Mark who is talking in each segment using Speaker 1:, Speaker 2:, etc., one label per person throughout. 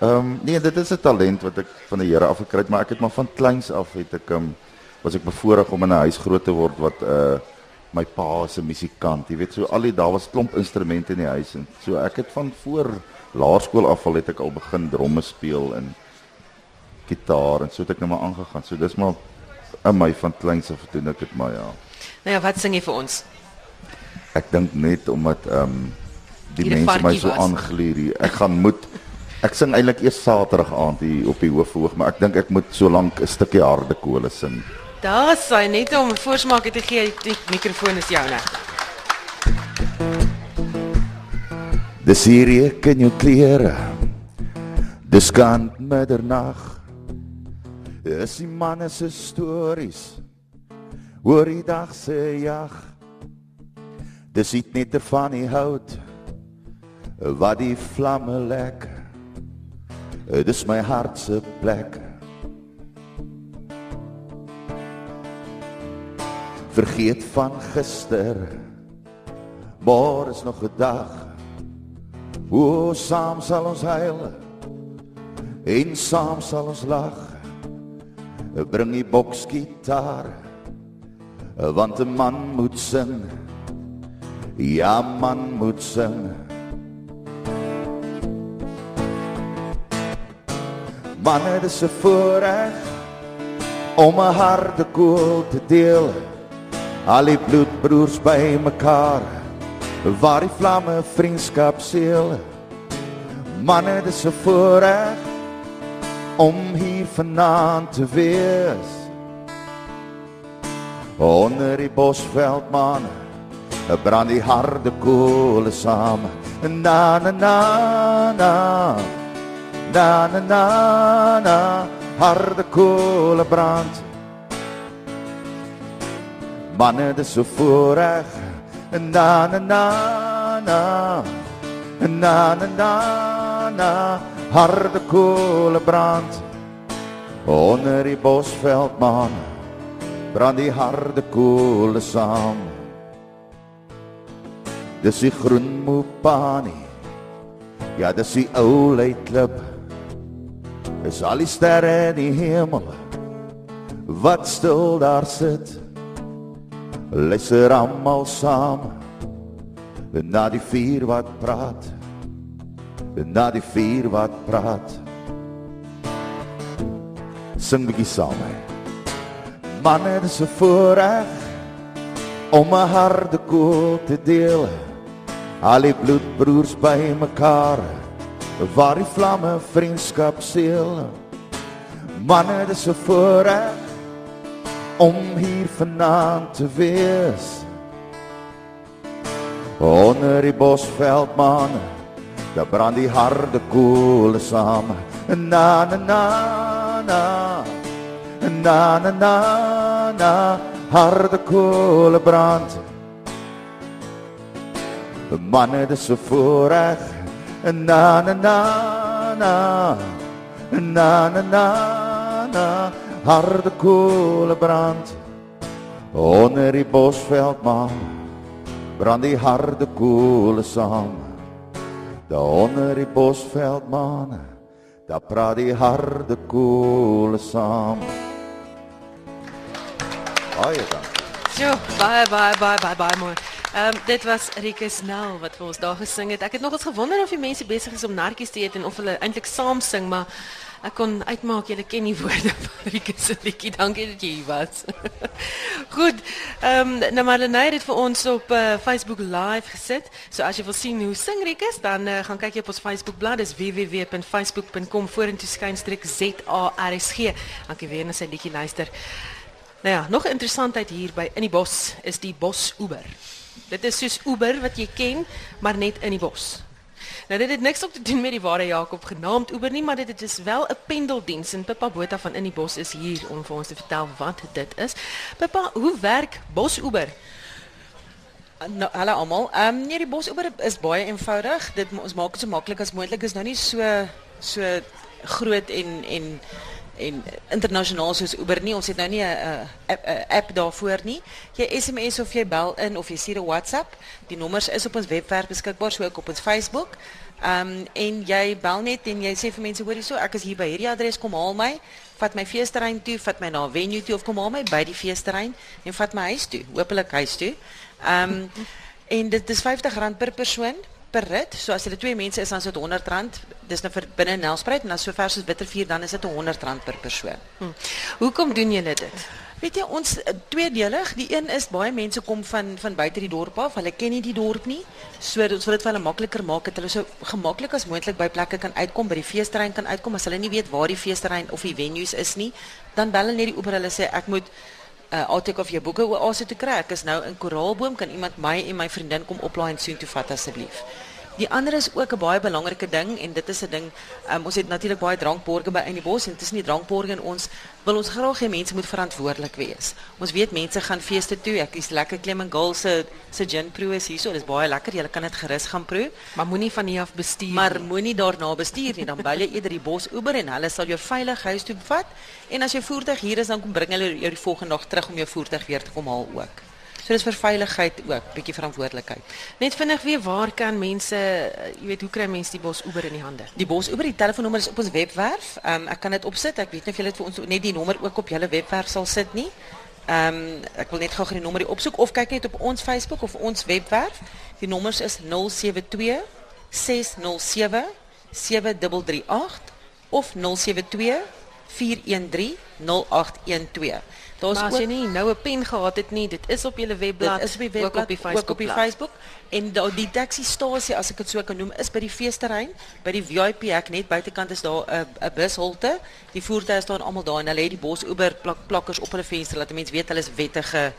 Speaker 1: Ehm um, nee, dit is 'n talent wat ek van die Here af gekry het, maar ek het maar van kleins af het ek um, was ek bevoorreg om in 'n huis groot te word wat uh my pa se musikant, jy weet, so al die daar was klomp instrumente in die huis en so ek het van voor laerskool af al het ek al begin dromme speel en gitaar en so het ek nou maar aangegaan. So dis maar in my van kleins af doen ek dit maar ja.
Speaker 2: Nou ja, wat sing jy vir ons?
Speaker 1: Ek dink net omdat ehm um, die mense my so aangluur hier. Ek gaan moet ek sing eintlik eers Saterdag aand hier op die hoofverhoog, maar ek dink ek moet so lank 'n stukkie harde kole sing.
Speaker 2: Daar sy net om voorsmaak te gee, die mikrofoon is joune.
Speaker 1: Dis hier kan jou klere. Dis kan middernag. Dis die manne se stories oor die dag se jag. Dis dit net van die hout wat die vlamme lek. Dis my hart se plek. Vergeet van gister. Maar is nog 'n dag. O, saam sal ons huil. En saam sal ons lag bring die boksgitaar want 'n man moet sing ja man moet sing man het se voorreg om 'n harde koel te deel al die bloedbroers by mekaar waar die vlamme vriendskap seël man het se voorreg om hier vanaand te wees. Onder die bosveld man, brand die harde koele saam. Na na na na. Na na na na. Harde koele brand. Manne, dis so voorreg. Na na na na. Na na na na harde koele brand onder die bosveld man brand die harde koele saam dis die groen mopani ja dis die ou leitklip is al die sterre in die hemel wat stil daar sit luister almal saam na die vuur wat praat na die vuur wat praat. Sing bietjie saam. Manne, dis 'n voorreg om 'n harde koel te deel. Al die bloedbroers by mekaar, waar die vlamme vriendskap seël. Manne, dis 'n voorreg om hier vanaand te wees. Onder die bosveld manne Da brand die harde koele saam. Na na na na. Na na na na. Harde koele brand. Manne dis so voorreg. Na na na na. Na na na na. Harde koele brand. Onder die bosveld man. Brand die harde koele saam. Daar onder die bosveld man, daar praat die harde koele. Baie dankie.
Speaker 2: Jo, baie baie baie baie baie mooi. Ehm um, dit was Rike Snell wat vir ons daar gesing het. Ek het nogals gewonder of die mense besig is om nartjies te eet en of hulle eintlik saam sing, maar Ek kon uitmaak jy ken die woorde van Rieke se liedjie. Dankie dat jy hier was. Goed. Ehm um, nou Marlene het vir ons op uh, Facebook live gesit. So as jy wil sien hoe sing Rieke, dan uh, gaan kyk jy op ons Facebook bladsy. Dis www.facebook.com vorentoe skynstreek ZARSG. Dankie weer na sy liedjie luister. Nou ja, nog 'n interessantheid hier by in die bos is die bos Uber. Dit is soos Uber wat jy ken, maar net in die bos. Nou dit het niks op te doen met die ware Jakob genaamd Uber nie, maar dit, dit is wel 'n pendeldiens en Pippa Botha van in die bos is hier om vir ons te vertel wat dit is. Pippa, hoe werk Bos Uber?
Speaker 3: Nou, hallo almal. Ehm um, nee, die Bos Uber is baie eenvoudig. Dit ons maak dit so maklik as moontlik. Is nou nie so so groot en en en internasionaal soos Uber nie. Ons het nou nie 'n app, app daarvoor nie. Jy SMS of jy bel in of jy stuur 'n WhatsApp. Die nommers is op ons webwerf beskikbaar, so ook op ons Facebook. Ehm um, en jy bel net en jy sê vir mense hoor hierso, ek is hier by hierdie adres, kom haal my, vat my feesterrein toe, vat my na 'n venue toe of kom haal my by die feesterrein en vat my huis toe, hopelik huis toe. Ehm um, en dit is R50 per persoon per rit. So as jy twee mense is, dan is dit R100. Dis nou vir binne Nelspruit en as so ver soos Bittervier dan is dit R100 per persoon.
Speaker 2: Hm. Hoekom doen julle dit?
Speaker 3: Weet jy ons eh, tweedelig, die een is baie mense kom van van buite die dorp af. Hulle ken nie die dorp nie. So ons wil dit vir hulle makliker maak dat hulle so gemaklik as moontlik by plekke kan uitkom, by die feesterrein kan uitkom as hulle nie weet waar die feesterrein of die venues is nie. Dan bel hulle net die Uber, hulle sê ek moet uh, altyd of jou boeke oase toe kry. Ek is nou in Koraalboom, kan iemand my en my vriendin kom oplaai en soontoe vat asseblief. Die ander is ook 'n baie belangrike ding en dit is 'n ding um, ons het natuurlik baie drankborge by in die bos en dit is nie drankborge en ons wil ons graag hê mense moet verantwoordelik wees. Ons weet mense gaan feeste toe. Ek is lekker Clem and Girl se se gin proe is hierso. Dis baie lekker. Jy kan dit gerus gaan proe,
Speaker 2: maar moenie van hier af bestuur.
Speaker 3: Maar moenie daarna bestuur nie. Dan bel jy eerder die bos Uber en hulle sal jou veilig huis toe vat. En as jou voertuig hier is, dan kom bring hulle jou die volgende dag terug om jou voertuig weer te kom haal ook. So dis vir veiligheid ook, bietjie verantwoordelikheid.
Speaker 2: Net vinnig weer waar kan mense, eh, jy weet, hoe kry mense die bos Uber in die hande?
Speaker 3: Die bos Uber, die telefoonnommer is op ons webwerf. Ehm um, ek kan dit opsit. Ek weet nie of julle dit vir ons net die nommer ook op julle webwerf sal sit nie. Ehm um, ek wil net gou die nommer opsoek of kyk net op ons Facebook of ons webwerf. Die nommers is 072 607 7338 of 072 413 0812.
Speaker 2: Daar's as jy nie nou 'n pen gehad het nie, dit is op julle webblad,
Speaker 3: dit is op die webblad, ook op die Facebook, ook op die Facebook. En da, die taxistasie as ek dit so kan noem, is by die feesterrein, by die VIP hek net buitekant is daar 'n 'n bushalte. Die voertuie staan almal daar en hulle het die bos Uber plak, plakkers op hulle venster laat mense weet hulle is wettige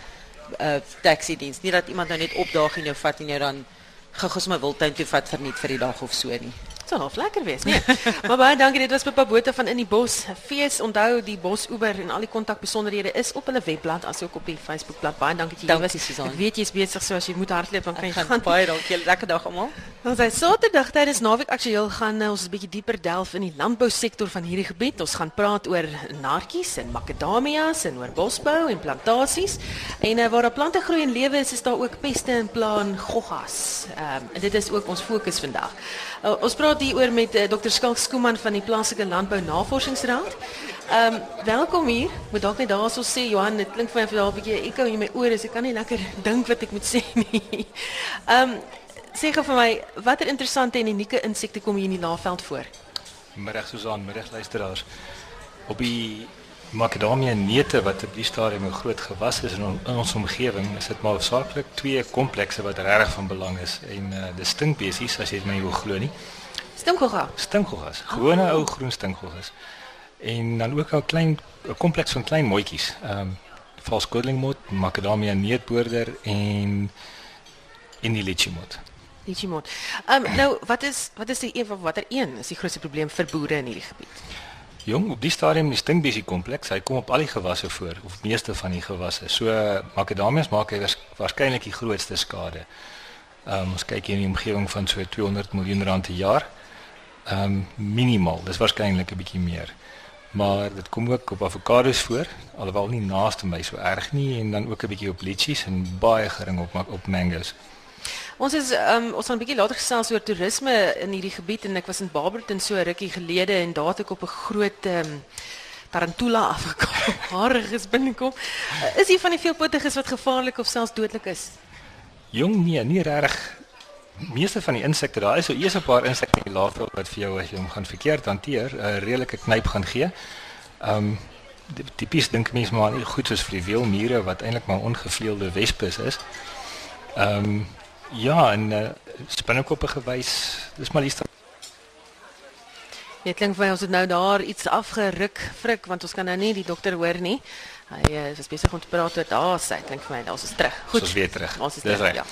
Speaker 3: uh taxi diens. Nie dat iemand nou net opdaag en jou vat en jou dan gou-gou sommer wildtuin toe vat vir net vir die dag of so nie
Speaker 2: sal half lekker wees, nee. maar baie dankie, dit was Pippa Botha van in die bos. Fees, onthou die Bos Uber en al die kontakbesonderhede is op hulle webblad asook op die Facebookblad. Baie dankie dat jy
Speaker 3: hier was, Susan.
Speaker 2: Ek weet jy's besig so as jy moet hardloop dan kan jy
Speaker 3: gaan. Baie dankie. Lekker dag almal.
Speaker 2: Ons sê Saterdag tydens naweek aktueel gaan uh, ons 'n bietjie dieper delf in die landbousektor van hierdie gebied. Ons gaan praat oor naartjies en makadamias en oor bosbou en plantasies. En uh, waar daar plante groei en lewe is, is daar ook peste en plaan goggas. Ehm um, dit is ook ons fokus vandag. Uh, ons praat hier oor met uh, Dr. Skalk Skooman van die Plaaslike Landbou Navorsingsraad. Ehm um, welkom hier. Moet dalk net daarso sê Johan, dit klink vir my daar 'n bietjie ekko in my ore, so ek kan nie lekker dink wat ek moet sê nie. Ehm um, sê gou vir my, watter interessante en unieke insekte kom hier in die Laagveld voor?
Speaker 4: Middag Susan, middag luisteraars. Op die Macadamia neute wat op die stadium 'n groot gewas is in, on, in ons omgewing, is dit maar saaklik twee komplekse wat regtig van belang is en uh, dis stinkbesies as jy dit my wil glo nie.
Speaker 2: Stinkhogga.
Speaker 4: Stinkhoggas, gewone oh. ou groen stinkhoggas. En dan ook 'n klein 'n kompleks van klein mooitjies. Ehm um, valskoorlingmot, Macadamia neutboorder en in die litchimot.
Speaker 2: Litchimot. Ehm um, nou, wat is wat is die een van watter een is die grootste probleem vir boere in hierdie gebied?
Speaker 4: Jong, op die stadium die stinkbesie kompleks, hy kom op al die gewasse voor of meeste van die gewasse. So makadamias maak hy waarskynlik die grootste skade. Ehm um, ons kyk hier in die omgewing van so 200 miljoen rand per jaar. Ehm um, minimaal, dis waarskynlik 'n bietjie meer. Maar dit kom ook op avokados voor, alhoewel nie naaste my so erg nie en dan ook 'n bietjie op litchis en baie gering op op mangoes.
Speaker 2: Ons is um, ons gaan 'n bietjie later gesels oor toerisme in hierdie gebied en ek was in Barberton so rukkie gelede en daar het ek op 'n groot um, tarantula afgekom. Hare is binnekom. Is hier van die veelpotiges wat gevaarlik of selfs dodelik is?
Speaker 4: Jong nee, nie regtig. Meeste van die insekte, daar is so eers 'n paar insekte in die laafveld wat vir jou as jy hom gaan verkeerd hanteer, 'n redelike knyp gaan gee. Ehm um, tipies dink mense maar nie goed soos vir die weelmure wat eintlik maar ongevleelde wespe is. Ehm um, Ja, en uh, spinnekoppe gewys. Dis maar liefst.
Speaker 2: Dit klink vir my ons het nou daar iets afgeruk, frik, want ons kan nou nie die dokter hoor nie. Hy uh, is besig om te praat oor daar sy, klink vir my, daar's ons terug.
Speaker 4: Goed. Ons weer terug.
Speaker 2: Ons is terug, ja.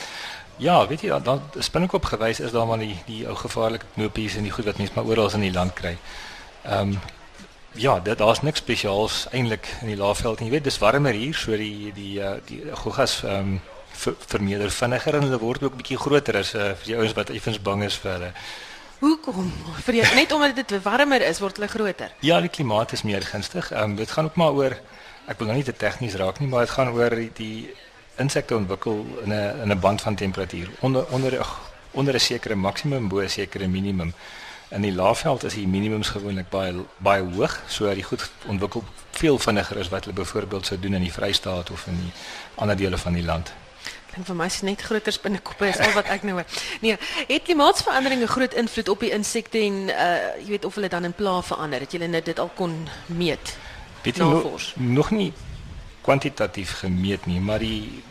Speaker 4: Ja, weet jy, dan spinnekop gewys is daar maar die die ou gevaarlike knopies en die goed wat mense maar oral in die land kry. Ehm um, ja, dit daar's niks spesiaals eintlik in die Laagveld nie. Jy weet, dis warmer hier, so die die uh, die goggas ehm um, vermeerder vinniger en hulle word ook bietjie groter as uh, vir die ouens wat effens bang is vir hulle.
Speaker 2: Hoekom? Vir jy, net omdat dit warmer is, word hulle groter.
Speaker 4: Ja, die klimaat is meer gunstig. Ehm um, dit gaan ook maar oor ek wil nou nie te tegnies raak nie, maar dit gaan oor die, die insekte ontwikkel in 'n in 'n band van temperatuur. Onder onder ag, onder 'n sekere maksimum bo 'n sekere minimum. In die laafveld is die minimums gewoonlik baie baie hoog, so die goed ontwikkel veel vinniger as wat hulle byvoorbeeld sou doen in die Vrystaat of in die ander dele van die land.
Speaker 2: Klink vir my is net groter spinnekoppe is al wat ek nou hoor. Nee, het klimaatsverandering 'n groot invloed op die insekte en uh jy weet of hulle dan in pla verander? Het julle net dit al kon meet?
Speaker 4: Weet jy no, nog nie kwantitatief gemeet nie, maar die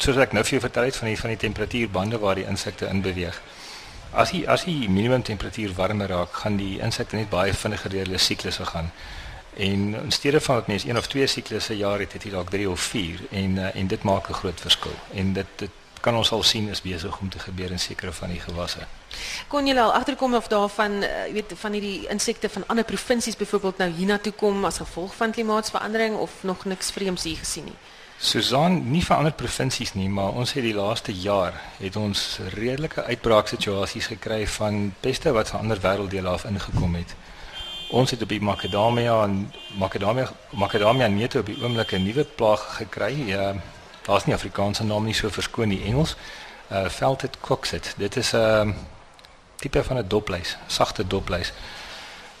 Speaker 4: soos ek nou vir jou vertel het van die van die temperatuurbande waar die insekte in beweeg. As die as die minimum temperatuur warmer raak, gaan die insekte net baie vinniger deur hulle siklusse gaan. En in steede van dat mens een of twee siklusse per jaar het, het jy dalk 3 of 4 en uh, en dit maak 'n groot verskil. En dit dit kan ons al sien is besig om te gebeur in sekere van die gewasse.
Speaker 2: Kon jy al agterkom of daarvan uh, weet van hierdie insekte van ander provinsies byvoorbeeld nou hiernatoe kom as gevolg van klimaatsverandering of nog niks vreemds hier gesien nie?
Speaker 4: Susan, nie vir ander provinsies nie, maar ons het die laaste jaar het ons redelike uitbraaksituasies gekry van peste wat van ander wêrelddele af ingekom het. Ons het op die Macadamia en Macadamia Macadamia neute op die oomblik 'n nuwe plaag gekry. Ja, daar's nie Afrikaanse naam nie so verskoon die Engels. Uh Veldet coxet. Dit is 'n uh, tipe van 'n dopluis, sagte dopluis.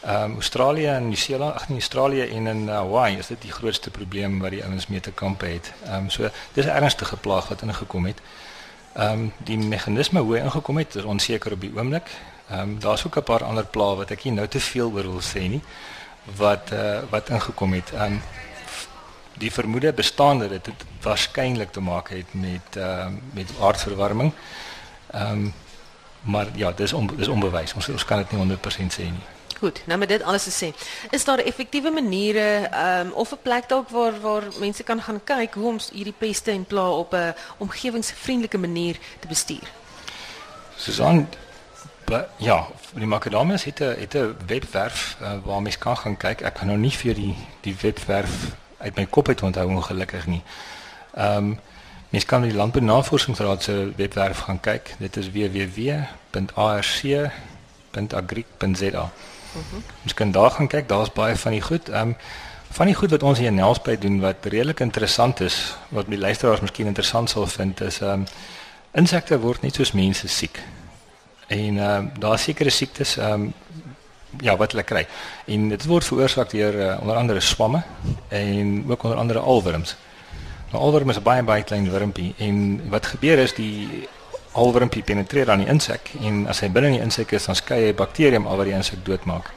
Speaker 4: Ehm um, Australië en Nieu-Seeland, ag nee, Australië en in Hawaii is dit die grootste probleem wat die ouens mee te kampe het. Ehm um, so dis 'n ernstige plaag wat ingekom het. Ehm um, die meganisme hoe ingekom het is onseker op die oomblik. Ehm um, daar's ook 'n paar ander plaae wat ek nie nou te veel oor wil sê nie wat uh, wat ingekom het. Ehm um, die vermoede bestaan dat dit waarskynlik te maak het met ehm uh, met aardverwarming. Ehm um, maar ja, dis on, dis onbewys. Ons ons kan dit nie 100% sê nie.
Speaker 2: Goed, nou met dit alles te sê, is daar effektiewe maniere ehm um, of 'n plek dalk waar waar mense kan gaan kyk hoe om hierdie peste en pla op 'n omgewingsvriendelike manier te bestuur?
Speaker 4: Susan, ja, die Macadamias het 'n het 'n webwerf uh, waar mense kan gaan kyk. Ek kan nou nie vir die die webwerf uit my kop uit onthou ongelukkig nie. Ehm um, Mens kan die Landbounavorsingsraad se webwerf gaan kyk. Dit is www.arc.agric.za. -hmm. Ons kan daar gaan kyk, daar's baie van die goed. Ehm um, van die goed wat ons hier in Nelspruit doen wat redelik interessant is, wat die luisteraars miskien interessant sal vind is ehm um, insekte word net soos mense siek. En ehm um, daar sekere siektes ehm um, ja, wat hulle kry. En dit word veroorsaak deur uh, onder andere swamme en ook onder andere alwurms. Nou alwurm is 'n baie baie klein wurmpie en wat gebeur is die alwurmpie penetreer aan die insek en as hy binne in die insek is dan skei hy bakterium al wat die insek doodmaak.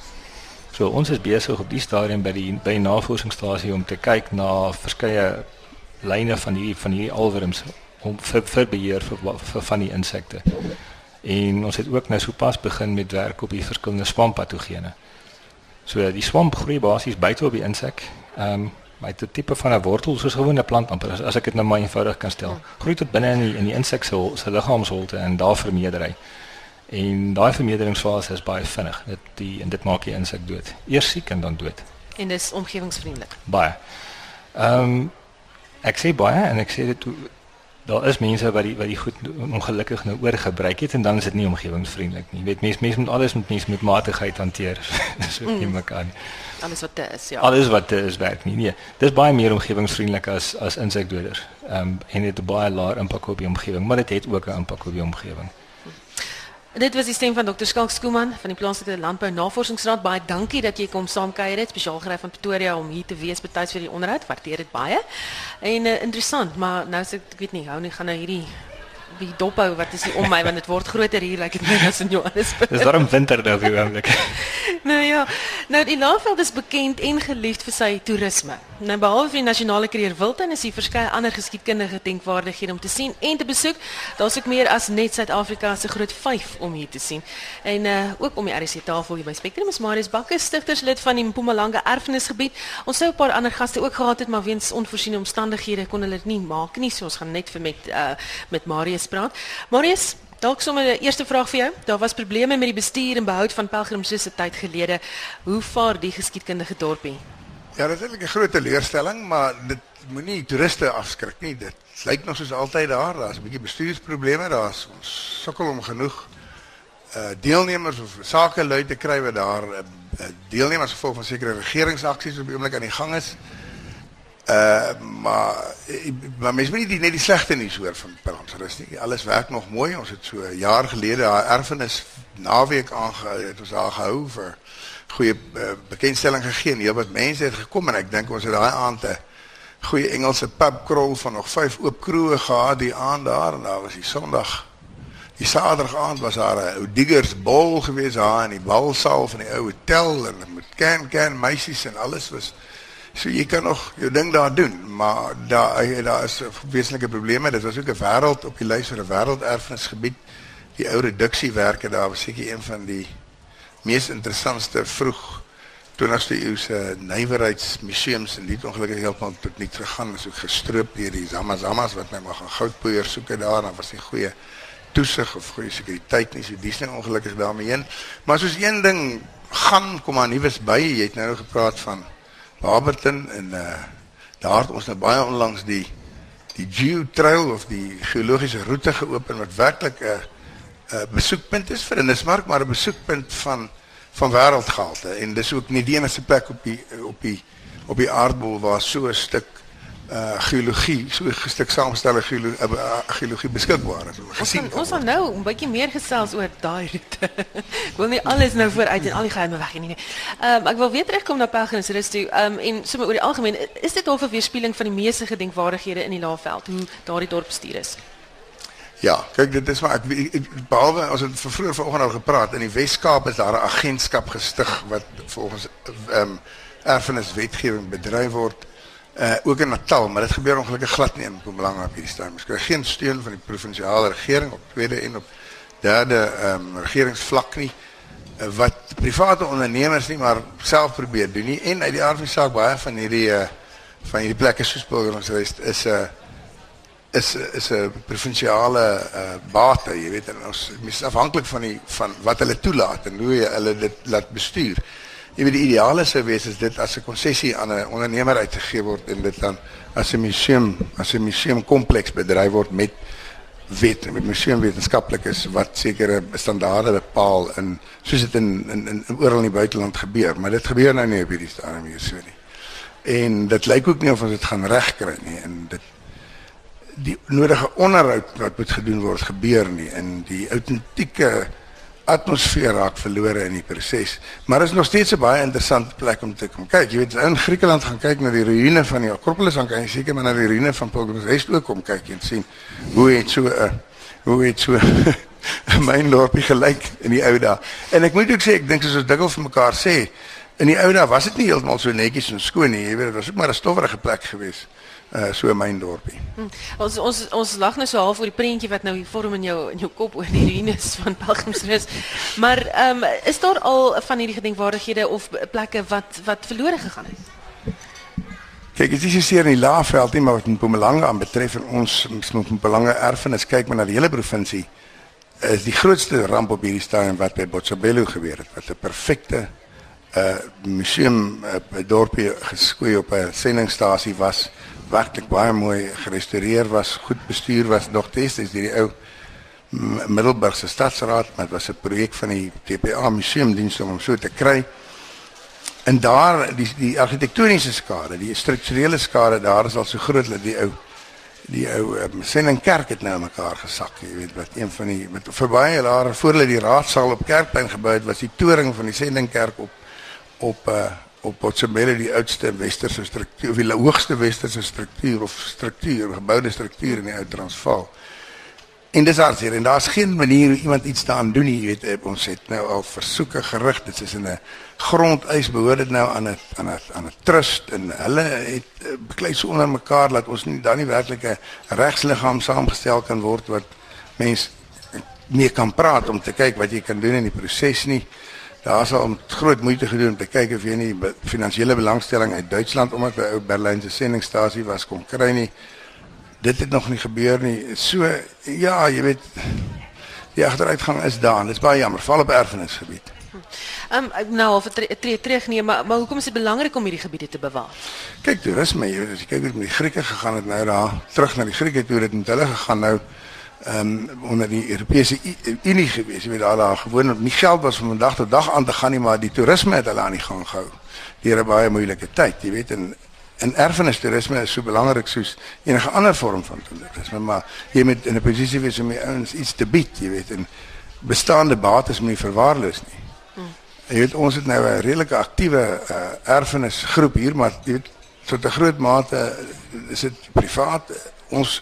Speaker 4: So ons is besig op die stadium by die by die navorsingsstasie om te kyk na verskeie lyne van hierdie van hierdie alwurms om vir, vir beheer vir, vir van die insekte. En ons het ook nou sopas begin met werk op die verskillende swampatogene. So die swamp groei basies buite op die insek. Ehm um, Maar dit 'n tipe van 'n wortel soos 'n gewone plant amper as, as ek dit nou maar eenvoudig kan stel. Groei tot binne in die, in die insek se se liggaamsholte en daar vermeerder hy. En daai vermeerderingsfase is baie vinnig. Dit die en dit maak die insek dood. Eers siek en dan dood.
Speaker 2: En dis omgewingsvriendelik.
Speaker 4: Baie. Ehm um, ek sê baie en ek sê dit daar is mense wat die wat die goed ongelukkig nou oorgebruik het en dan is dit nie omgewingsvriendelik nie. Jy weet mense mense moet alles met mense met matigheid hanteer. so mm. nie mekaar nie
Speaker 2: alles wat te is, ja.
Speaker 4: Alles wat te is werk nie. Nee, dis baie meer omgewingsvriendelik as as insekdoders. Ehm um, en dit het baie laer impak op die omgewing, maar dit het ook 'n impak op die omgewing.
Speaker 2: Dit was die stem van Dr. Skalk Skooman van die Plaaslike Landbou Navorsingsraad. Baie dankie dat jy kom saamkuier het, spesiaal gery van Pretoria om hier te wees betyds vir die onderhoud. Waardeer dit baie. En uh, interessant, maar nou sê ek weet nie, hou nie gaan nou hierdie wie dophou wat is hier om my want dit word groter hier like dit my as in Johannesburg.
Speaker 4: Dis daarom winter nou vir oomblik.
Speaker 2: nou ja, nou die Laagveld is bekend en geliefd vir sy toerisme. Nou behalwe vir die nasionale kreer wildtuin is hier verskeie ander geskiedkundige denkwaardighede om te sien en te besoek. Daar's ook meer as net Suid-Afrika se groot 5 om hier te sien. En uh ook om die RC tafel hier by Spectrum is Marius Bakker stigterslid van die Mpumalanga erfenisgebied. Ons sou 'n paar ander gaste ook gehad het, maar weens onvoorsiene omstandighede kon hulle dit nie maak nie. So ons gaan net vir met uh met Marius praat. Marius, dalk sommer 'n eerste vraag vir jou. Daar was probleme met die bestuur en behoud van pelgrimsrisse tyd gelede. Hoe vaar die geskiedkundige dorpie?
Speaker 5: Ja, dit is eintlik 'n groot teleurstelling, maar dit moenie toeriste afskrik nie. Dit lyk nog soos altyd daar. Daar's 'n bietjie bestuursprobleme. Daar's ons sukkel om genoeg uh deelnemers of sakelui te kry wat daar uh, deelnemers gevolg van sekere regeringsaksies op die oomblik aan die gang is. Uh maar eh, maar mens moet nie net die slegte nuus hoor van Pelhamsrus nie. Alles werk nog mooi. Ons het so 'n jaar gelede haar erfenis naweek aangehou. Het ons haar gehou vir goeie uh, bekendstelling gegee. Heel wat mense het gekom en ek dink ons het daai aand 'n goeie Engelse pub crawl van nog 5 oop kroege gehad die aand daar en daar was die Sondag Die Saterdag aand was daar 'n ou diggers bol gewees daar in die balsaal van die ou hotel en met kan kan meisies en alles was So jy kan nog jou ding daar doen, maar daar daar is wesenlike probleme. Dit was ook 'n wêreld op die lys vir 'n wêrelderfenisgebied. Die ou reduksiewerke daar was seker een van die mees interessantste vroeg 20ste eeu se nywerheidsmuseums en dit ongelukkig heeltemal tot niks gegaan. Is ook gestroop deur die Zamazamas wat net maar gaan goudpoeier soek daar en dan was nie goeie toesig of goeie sekuriteit nie. So dis net ongelukkig daarmee heen. Maar soos een ding gaan kom aan nuus by. Jy het nou gepraat van Barberton en uh daar het ons nou baie onlangs die die Geo Trail of die geologiese roete geopen wat werklik 'n 'n besoekpunt is vir Nismark, maar 'n besoekpunt van van wêreldgehalte. En dis ook nie die enigste plek op die op die op die aardbol waar so 'n stuk uh geologie, so 'n stuk samengestelde geologie, uh, uh, geologie beskikbaar is.
Speaker 2: Ons gaan ons gaan nou 'n bietjie meer gesels oor daai roete. ek wil nie alles nou vooruit en al die geheime weg nie. Ehm um, ek wil weer terugkom na Pelgrimsrus toe. Ehm um, en sommer oor die algemeen, is dit half 'n weerspieëling van die meeste gedenkwaardighede in die Laagveld hoe daardie dorp bestuur is?
Speaker 5: Ja, kyk dit is maar ek, ek behalwe ons het vroeër vanoggend al gepraat in die Wes-Kaap is daar 'n agentskap gestig wat volgens ehm um, erfeniswetgewing bedryf word uh ook in Natal, maar dit gebeur ongelukkig glad nie in Mpumalanga op hierdie stadium. Ons kry geen steun van die provinsiale regering op tweede en op derde ehm um, regeringsvlak nie uh, wat private ondernemers nie maar self probeer doen nie en uit die aard van die saak baie van hierdie uh van hierdie plekke soos Pilgrimsrest is 'n uh, is is 'n provinsiale uh bate, jy weet, en ons is afhanklik van die van wat hulle toelaat en hoe hulle dit laat bestuur. Jy weet die ideale sou wees is dit as 'n konsessie aan 'n ondernemer uitgegee word en dit dan as 'n museum, as 'n museumkompleks bedryf word met wet met museumwetenskaplikes wat sekere standaarde bepaal in soos dit in in in oral in die buiteland gebeur, maar dit gebeur nou nie op hierdie stadium hier so nie. En dit lyk ook nie of ons dit gaan regkry nie en dit die nodige onderhoud wat moet gedoen word gebeur nie in die autentieke atmosfeer raak verlore in die proses. Maar is nog steeds 'n baie interessante plek om te kom kyk. Jy weet in Griekeland gaan kyk na die ruïne van die Akropolis, dan kan jy seker maar na die ruïne van Pilgrim's Rest ook kom kyk en sien hoe het so 'n hoe het so 'n myn dorpie gelyk in die ou dae. En ek moet ook sê ek dink soos ons dikwels vir mekaar sê, in die ou dae was dit nie heeltemal so netjies en skoon nie. Jy weet dit was ook maar 'n stowwerige plek geweest uh, so myn dorpie. Hmm.
Speaker 2: Ons ons ons lag nou so half oor die prentjie wat nou hier vorm in jou in jou kop oor die ruïnes van Pelgrimsrus. Maar ehm um, is daar al van hierdie gedenkwaardighede of plekke wat wat verlore gegaan het?
Speaker 5: Kyk, dit is hier in die Laagveld nie, maar wat in Mpumalanga aanbetref en ons moet Mpumalanga erfenis kyk maar na die hele provinsie is die grootste ramp op hierdie stadium wat by Botshabelo gebeur het wat 'n perfekte uh museum uh, dorpie geskoei op 'n sendingstasie was werklik baie mooi gerestoreer was, goed bestuur was nog steeds is die ou Middelburgse stadsraad, maar dit was 'n projek van die TPA museumdiens om hom so te kry. En daar die die argitektoniese skade, die strukturele skade daar is al so groot dat die ou die ou um, Sendingkerk het nou mekaar gesak, jy weet wat een van die met vir baie jare voor hulle die raadsaal op Kerkplein gebou het, was die toring van die Sendingkerk op op uh op Botshabelo die oudste westerse struktuur of die hoogste westerse struktuur of struktuur geboude struktuur in die ou Transvaal. En dis hartseer en daar's geen manier hoe iemand iets daaraan doen nie, jy weet eh, ons het nou al versoeke gerig dit is in 'n grondeis behoort dit nou aan 'n aan 'n aan 'n trust en hulle het eh, beklei so onder mekaar dat ons nie dan nie werklik 'n regsliggaam saamgestel kan word wat mense mee kan praat om te kyk wat jy kan doen in die proses nie. Daar sal om groot moeite gedoen om te kyk of jy nie finansiële belangstelling uit Duitsland omdat by ou Berlynse sendingstasie was kom kry nie. Dit het nog nie gebeur nie. So ja, jy weet die agteruitgang is daar. Dit is baie jammer, val op erfenisgebied.
Speaker 2: Ehm um, nou of tree tree terug nee, maar maar hoekom is dit belangrik om hierdie gebiede te bewaar?
Speaker 5: Kyk, toerisme, jy weet as jy kyk hoe met die Grieke gegaan het nou daar terug na die Grieke toe dit met hulle gegaan nou um, onder die Europese Unie gewees. Jy weet daar daar gewoon nie geld was om van dag tot dag aan te gaan nie, maar die toerisme het hulle aan die gang gehou. Deur 'n baie moeilike tyd, jy weet en en erfenistoerisme is so belangrik soos enige ander vorm van toerisme, maar jy moet in 'n posisie wees om die ouens iets te bied, jy weet, en bestaande bates moet nie verwaarloos nie. Jy weet ons het nou 'n redelike aktiewe uh, erfenisgroep hier, maar jy weet tot 'n groot mate is dit privaat. Ons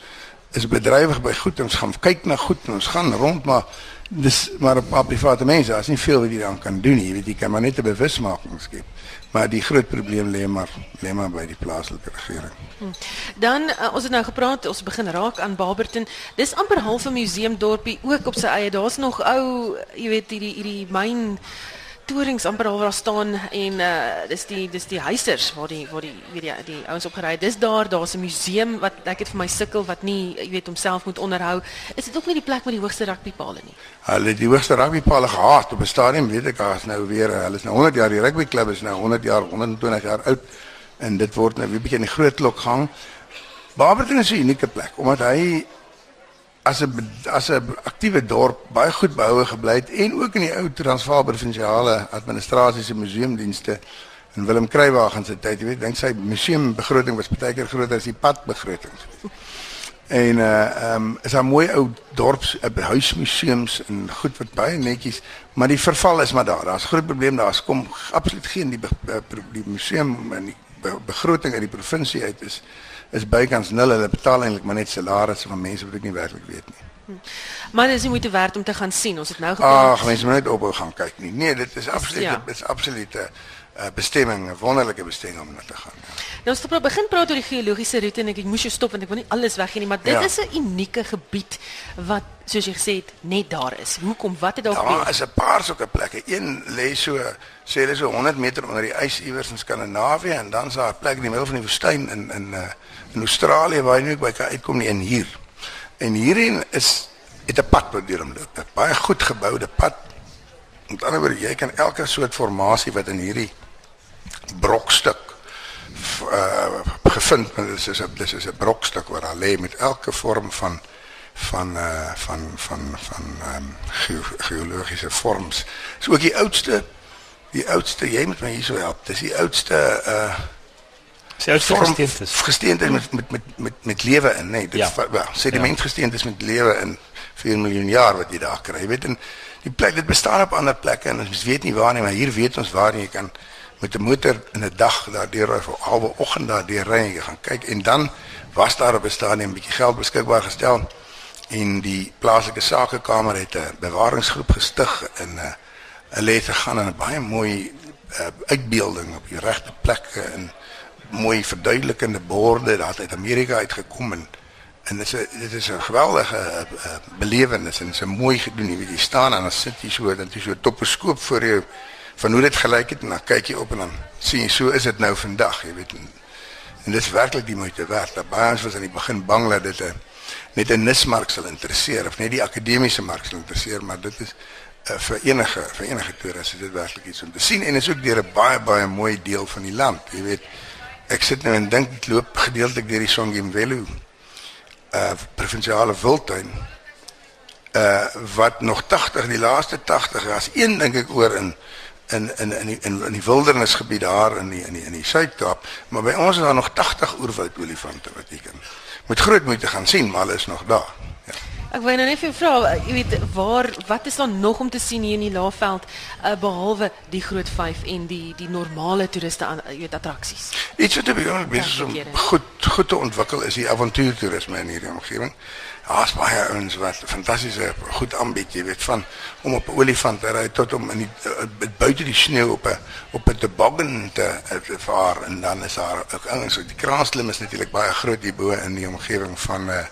Speaker 5: is bedrywig by goed, ons gaan kyk na goed, ons gaan rond, maar dis maar op, op private mense, as nie veel wat jy dan kan doen nie. Jy weet jy kan maar net 'n bewusmaking skep. Maar die groot probleem lê maar lê maar by die plaaslike regering. Hmm.
Speaker 2: Dan uh, ons het nou gepraat, ons begin raak aan Barberton. Dis amper half 'n museumdorpie ook op sy eie. Daar's nog ou, jy weet, hierdie hierdie myn torings amper al waar staan en uh dis die dis die huisers waar die waar die weet jy die ouens opgery. Dis daar, daar's 'n museum wat ek het vir my sukkel wat nie jy weet homself moet onderhou. Is dit ook nie die plek waar die hoogste rugbypale nie?
Speaker 5: Hulle die hoogste rugbypale gehad op 'n stadium, weet ek, daar's nou weer hulle is nou 100 jaar die rugbyklub is nou 100 jaar 120 jaar oud en dit word nou weer bietjie in die groot klok gang. Barberton is 'n unieke plek omdat hy as 'n as 'n aktiewe dorp baie goed behoue gebly het en ook in die ou Transvaal provinsiale administrasie se museumdienste en Willem Kruiwagen se tyd, jy weet, dink sy museumbegroting was baie keer groter as die padbegroting. En uh ehm um, is 'n mooi ou dorps uh, huismuseums en goed wat baie netjies, maar die verval is maar daar. Daar's groot probleem daar. As kom absoluut geen die, be, die museum en die begroting uit die provinsie uit is is bykans nul. Hulle betaal eintlik maar net salarisse van mense wat ek nie werklik weet nie. Hm.
Speaker 2: Maar dis nie moeite werd om te gaan sien. Ons het nou gepraat.
Speaker 5: Ag, mense moet net ophou gaan kyk nie. Nee, dit is absoluut ja. dit is absoluut 'n uh, bestemming, 'n wonderlike bestemming om na te gaan. Ja.
Speaker 2: Nou ons het begin praat oor die geologiese roete en ek, ek moes jou stop want ek wil nie alles weggee nie, maar dit ja. is 'n unieke gebied wat soos jy gesê het net daar is. Hoekom? Wat het daar
Speaker 5: gebeur? Daar is 'n paar sulke plekke. Een lê so sê hulle so 100 meter onder die ys iewers in Skandinawië en dan is daar 'n plek in die middel van die woestyn in in uh, in Australië waar jy nie by kan uitkom nie en hier. En hierin is het 'n pad wat deur hom loop. 'n Baie goed geboude pad. Met ander woorde, jy kan elke soort formasie wat in hierdie brokstuk uh, gevind, maar dit is 'n dis is 'n brokstuk waar daar lê met elke vorm van van uh van van van ehm um, ge geologiese vorms. Dis ook die oudste die oudste jy moet my hierso help. Dis die oudste uh
Speaker 4: Sy oudste gesteente
Speaker 5: is gesteente met met met met met lewe in, nee, dit ja. wel, sediment ja. gesteente is met lewe in 4 miljoen jaar wat jy daar kry. Jy weet en die plek dit bestaan op ander plekke en ons weet nie waar nie, maar hier weet ons waar jy kan met 'n motor in 'n dag daardeur of halwe oggend daardeur ry en jy gaan kyk en dan was daar op 'n stadium 'n bietjie geld beskikbaar gestel en die plaaslike sakekamer het 'n bewaringsgroep gestig en 'n uh, hulle het gegaan en 'n baie mooi uh, uitbeelding op die regte plekke en mooi verduidelikende borde daar uit Amerika uitgekom en en dit is dit is 'n geweldige uh, belewenis en dit is 'n mooi gedoen. Jy weet jy staan en dan sit jy so dan jy so toposkoop voor jou van hoe dit gelyk het en dan kyk jy op en dan sien jy so is dit nou vandag jy weet. En, en dit is werklik die moeite werd. Baie ons was aan die begin bang dat dit 'n net 'n nismark sal interesseer of net die akademiese mark sal interesseer maar dit is uh, vir enige vir enige toeriste dit werklik iets om te sien en is ook deur 'n baie baie mooi deel van die land jy weet ek sit nou en dink ek loop gedeeltelik deur die Songimvelo uh provinsiale wildtuin uh wat nog 80 die laaste 80 was een dink ek oor in in in in die, in, in die wildernisgebied daar in die in die in die Suid-Kaap, maar by ons is daar nog 80 oerwoud olifante wat jy kan met groot moeite gaan sien, maar hulle is nog daar.
Speaker 2: Ek wou nou net vir jou vra, eh, jy weet, waar wat is daar nog om te sien hier in die Laagveld uh, behalwe die groot 5 en die die normale toeriste aan jy weet attraksies?
Speaker 5: Iets wat baie besig om goed goed te ontwikkel is die avontuurtoerisme in hierdie omgewing. Daar's baie ouens wat fantastiese goed aanbied, jy weet, van om op 'n olifant te ry tot om in die uh, buite die sneeu op 'n op 'n toboggan te, uh, vaar en dan is daar ook ouens die kraanslim is natuurlik baie groot hier bo in die omgewing van uh,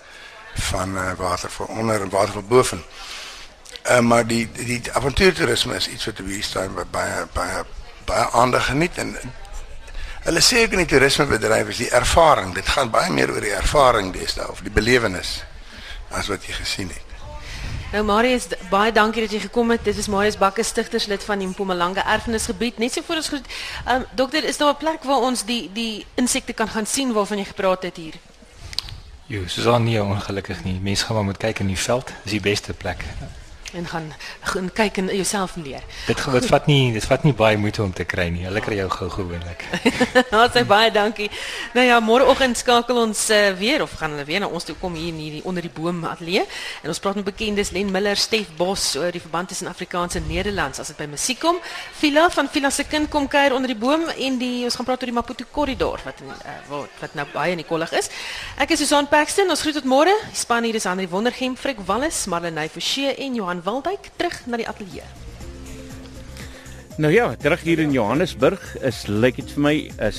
Speaker 5: van uh, water van onder en water van bo. Uh, maar die die, avontuurtoerisme is iets wat staan by baie baie baie aandag geniet en hulle sê ook in die toerismebedryf is die ervaring, dit gaan baie meer oor die ervaring deesdae of die belewenis as wat jy gesien het.
Speaker 2: Nou Marius, baie dankie dat jy gekom het. Dit is Marius Bakker, stigterslid van die Mpumalanga Erfenisgebied. Net so voor ons groet. Ehm dokter, is daar 'n plek waar ons die die insekte kan gaan sien waarvan jy gepraat het hier?
Speaker 4: Jo, Susan nie ongelukkig nie. Mense gaan maar moet kyk in die veld. Dis die beste plek.
Speaker 2: En gaan gaan kyk en jouself leer.
Speaker 4: Dit dit vat nie dit vat nie baie moeite om te kry nie. Hulle kry jou gou gewoonlik.
Speaker 2: Ons sê baie dankie. Nou ja, môreoggend skakel ons uh, weer of gaan hulle weer na ons toe kom hier in hierdie onder die boom ateljee en ons praat met bekendes Len Miller, Stef Bos oor die verband tussen Afrikaans en Nederlands as dit by musiek kom. Vila van Vila se kind kom kuier onder die boom en die ons gaan praat oor die Maputo korridor wat in uh, wat, wat nou baie in die kollig is. Ek is Susan Paxton. Ons groet tot môre. Span hier is Andri Wondergem, Frik Wallis, Marlenae Forsie en Johan Wildwyk terug na die ateljee.
Speaker 6: Nou ja, terug hier in Johannesburg is lyk dit vir my is